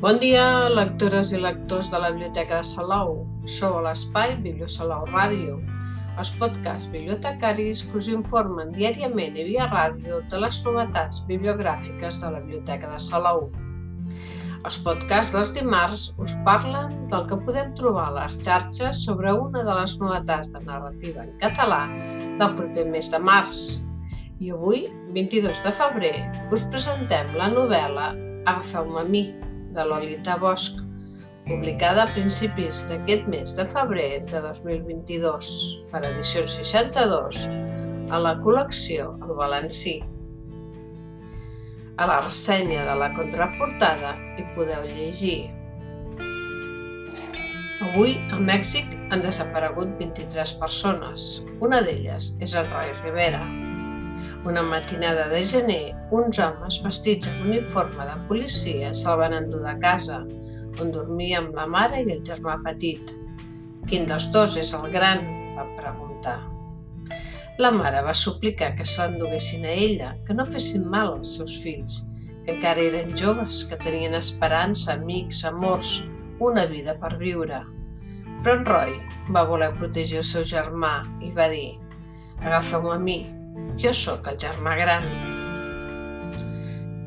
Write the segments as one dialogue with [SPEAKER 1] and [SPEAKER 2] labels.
[SPEAKER 1] Bon dia, lectores i lectors de la Biblioteca de Salou. Sou a l'espai Bibliosalou Ràdio, els podcasts bibliotecaris que us informen diàriament i via ràdio de les novetats bibliogràfiques de la Biblioteca de Salou. Els podcasts dels dimarts us parlen del que podem trobar a les xarxes sobre una de les novetats de narrativa en català del proper mes de març. I avui, 22 de febrer, us presentem la novel·la Agafeu-me a mi, de Lolita Bosch, publicada a principis d'aquest mes de febrer de 2022 per edició 62 a la col·lecció El Valencí. A la ressenya de la contraportada hi podeu llegir Avui, a Mèxic, han desaparegut 23 persones. Una d'elles és el Roy Rivera, una matinada de gener, uns homes vestits amb uniforme de policia se'l van endur de casa, on dormia amb la mare i el germà petit. Quin dels dos és el gran? va preguntar. La mare va suplicar que se l'enduguessin a ella, que no fessin mal als seus fills, que encara eren joves, que tenien esperança, amics, amors, una vida per viure. Però en Roy va voler protegir el seu germà i va dir «Agafa-m'ho a mi, jo sóc el germà gran.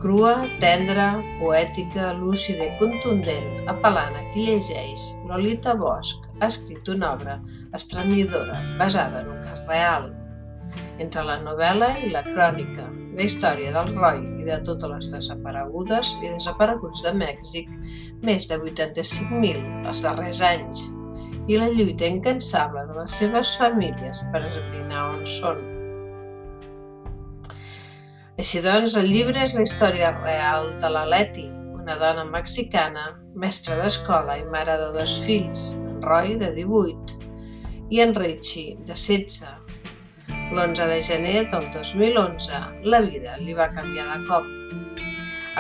[SPEAKER 1] Crua, tendra, poètica, lúcida i contundent, apel·lant a qui llegeix, Lolita Bosch ha escrit una obra estremidora basada en un cas real. Entre la novel·la i la crònica, la història del Roy i de totes les desaparegudes i desapareguts de Mèxic, més de 85.000 els darrers anys, i la lluita incansable de les seves famílies per esbrinar on són. Així doncs, el llibre és la història real de la Leti, una dona mexicana, mestra d'escola i mare de dos fills, en Roy, de 18, i en Richie, de 16. L'11 de gener del 2011, la vida li va canviar de cop.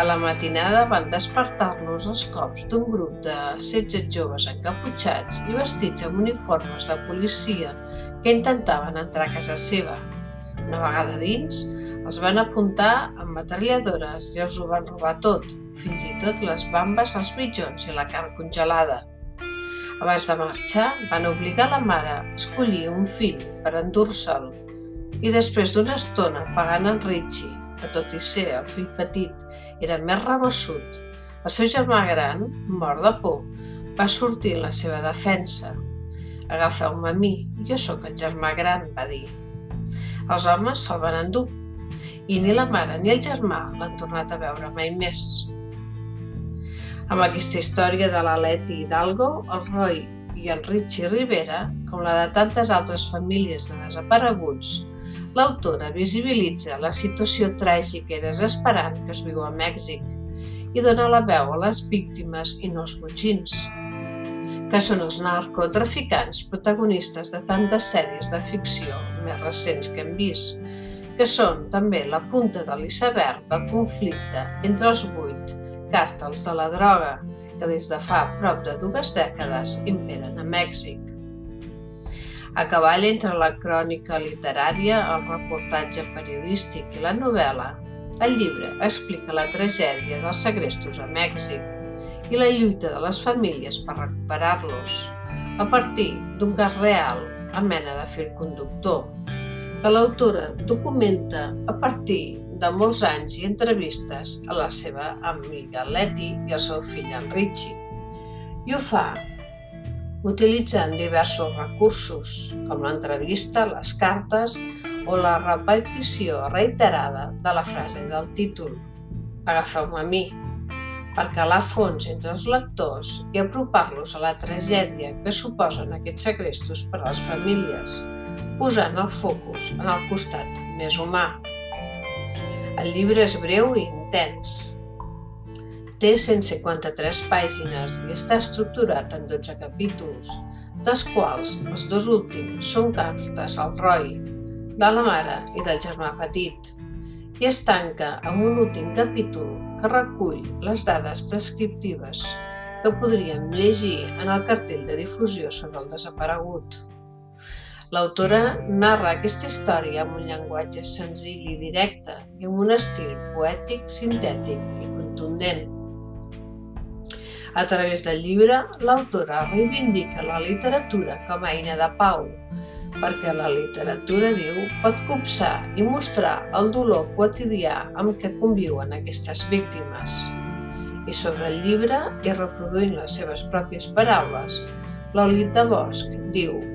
[SPEAKER 1] A la matinada van despertar-los els cops d'un grup de 16 joves encaputxats i vestits amb uniformes de policia que intentaven entrar a casa seva. Una vegada dins, els van apuntar amb metralladores i els ho van robar tot, fins i tot les bambes, els mitjons i la carn congelada. Abans de marxar, van obligar la mare a escollir un fill per endur-se'l i després d'una estona pagant en Richie, que tot i ser el fill petit era més rebossut, el seu germà gran, mort de por, va sortir en la seva defensa. Agafeu-me a mi, jo sóc el germà gran, va dir. Els homes se'l van endur i ni la mare ni el germà l'han tornat a veure mai més. Amb aquesta història de la Leti Hidalgo, el Roy i el Richie Rivera, com la de tantes altres famílies de desapareguts, l'autora visibilitza la situació tràgica i desesperant que es viu a Mèxic i dona la veu a les víctimes i no als botxins, que són els narcotraficants protagonistes de tantes sèries de ficció més recents que hem vist, que són també la punta de l'iceberg del conflicte entre els vuit càrtels de la droga que des de fa prop de dues dècades imperen a Mèxic. A cavall entre la crònica literària, el reportatge periodístic i la novel·la, el llibre explica la tragèdia dels segrestos a Mèxic i la lluita de les famílies per recuperar-los, a partir d'un cas real a mena de fil conductor, que l'autora documenta a partir de molts anys i entrevistes a la seva amiga Leti i al seu fill en Richie. I ho fa utilitzant diversos recursos, com l'entrevista, les cartes o la repetició reiterada de la frase del títol Agafeu-me a mi, per calar fons entre els lectors i apropar-los a la tragèdia que suposen aquests segrestos per a les famílies, posant el focus en el costat més humà. El llibre és breu i intens. Té 153 pàgines i està estructurat en 12 capítols, dels quals els dos últims són cartes al Roy, de la mare i del germà petit, i es tanca amb un últim capítol que recull les dades descriptives que podríem llegir en el cartell de difusió sobre el desaparegut. L'autora narra aquesta història amb un llenguatge senzill i directe i amb un estil poètic, sintètic i contundent. A través del llibre, l'autora reivindica la literatura com a eina de pau, perquè la literatura, diu, pot copsar i mostrar el dolor quotidià amb què conviuen aquestes víctimes. I sobre el llibre, i reproduint les seves pròpies paraules, Lolita Bosch diu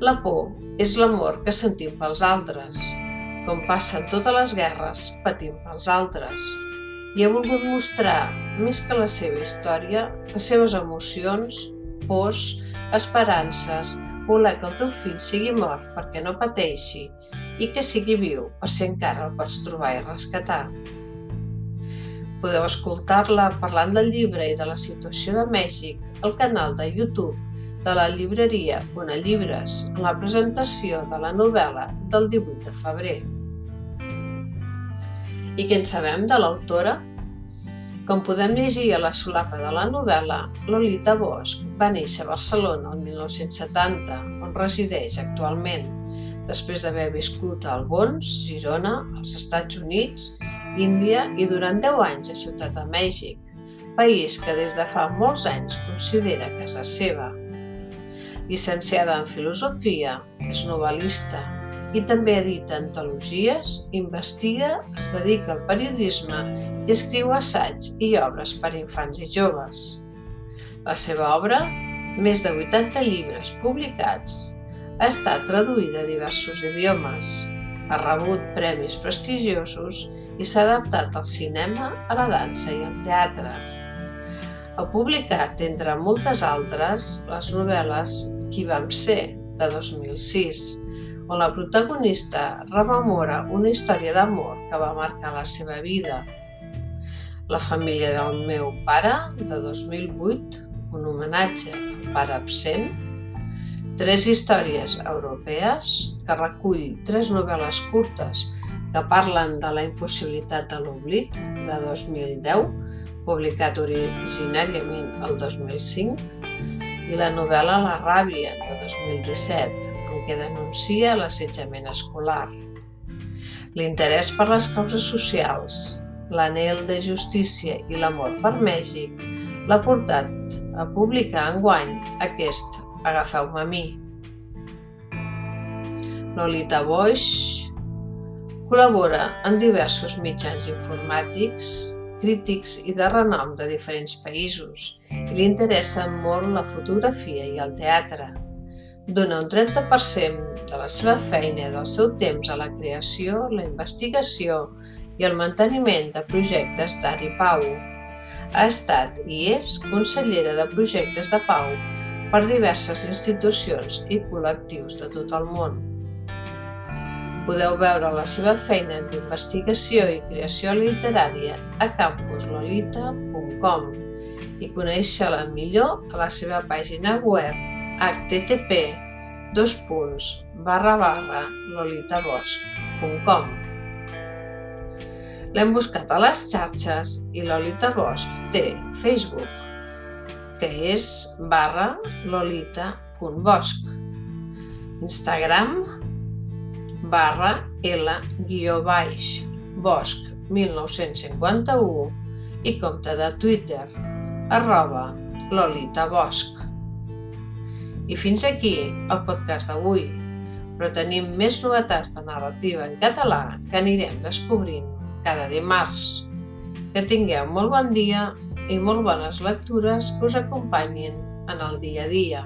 [SPEAKER 1] La por és l'amor que sentim pels altres, com passa en totes les guerres, patim pels altres. I ha volgut mostrar, més que la seva història, les seves emocions, pors, esperances, voler que el teu fill sigui mort perquè no pateixi i que sigui viu per si encara el pots trobar i rescatar. Podeu escoltar-la parlant del llibre i de la situació de Mèxic al canal de YouTube de la llibreria Bona Llibres en la presentació de la novel·la del 18 de febrer. I què en sabem de l'autora? Com podem llegir a la solapa de la novel·la, Lolita Bosch va néixer a Barcelona el 1970, on resideix actualment, després d'haver viscut a Albons, Girona, als Estats Units, Índia i durant 10 anys a Ciutat de Mèxic, país que des de fa molts anys considera casa seva. Llicenciada en Filosofia, és novel·lista, i també edita antologies, investiga, es dedica al periodisme i escriu assaig i obres per a infants i joves. La seva obra, més de 80 llibres publicats, ha estat traduïda a diversos idiomes, ha rebut premis prestigiosos i s'ha adaptat al cinema, a la dansa i al teatre. Ha publicat, entre moltes altres, les novel·les Qui vam ser, de 2006, on la protagonista rememora una història d'amor que va marcar la seva vida. La família del meu pare, de 2008, un homenatge al pare absent, tres històries europees que recull tres novel·les curtes que parlen de la impossibilitat de l'oblit, de 2010, publicat originàriament el 2005, i la novel·la La ràbia, de 2017, que denuncia l'assetjament escolar. L'interès per les causes socials, l'anel de justícia i l'amor per Mèxic l'ha portat a publicar enguany aquest Agafeu-me a mi. Lolita Boix col·labora en diversos mitjans informàtics, crítics i de renom de diferents països i li interessa molt la fotografia i el teatre. Dona un 30% de la seva feina del seu temps a la creació, la investigació i el manteniment de projectes d'art i pau. Ha estat i és consellera de projectes de pau per diverses institucions i col·lectius de tot el món. Podeu veure la seva feina d'investigació i creació literària a campuslolita.com i conèixer-la millor a la seva pàgina web http dos punts barra barra lolitabosch.com L'hem buscat a les xarxes i Lolita Bosch té Facebook, que és barra lolita.bosch, Instagram barra L guió baix Bosch 1951 i compte de Twitter arroba Lolita Bosch. I fins aquí el podcast d'avui, però tenim més novetats de narrativa en català que anirem descobrint cada dimarts. Que tingueu molt bon dia i molt bones lectures que us acompanyin en el dia a dia.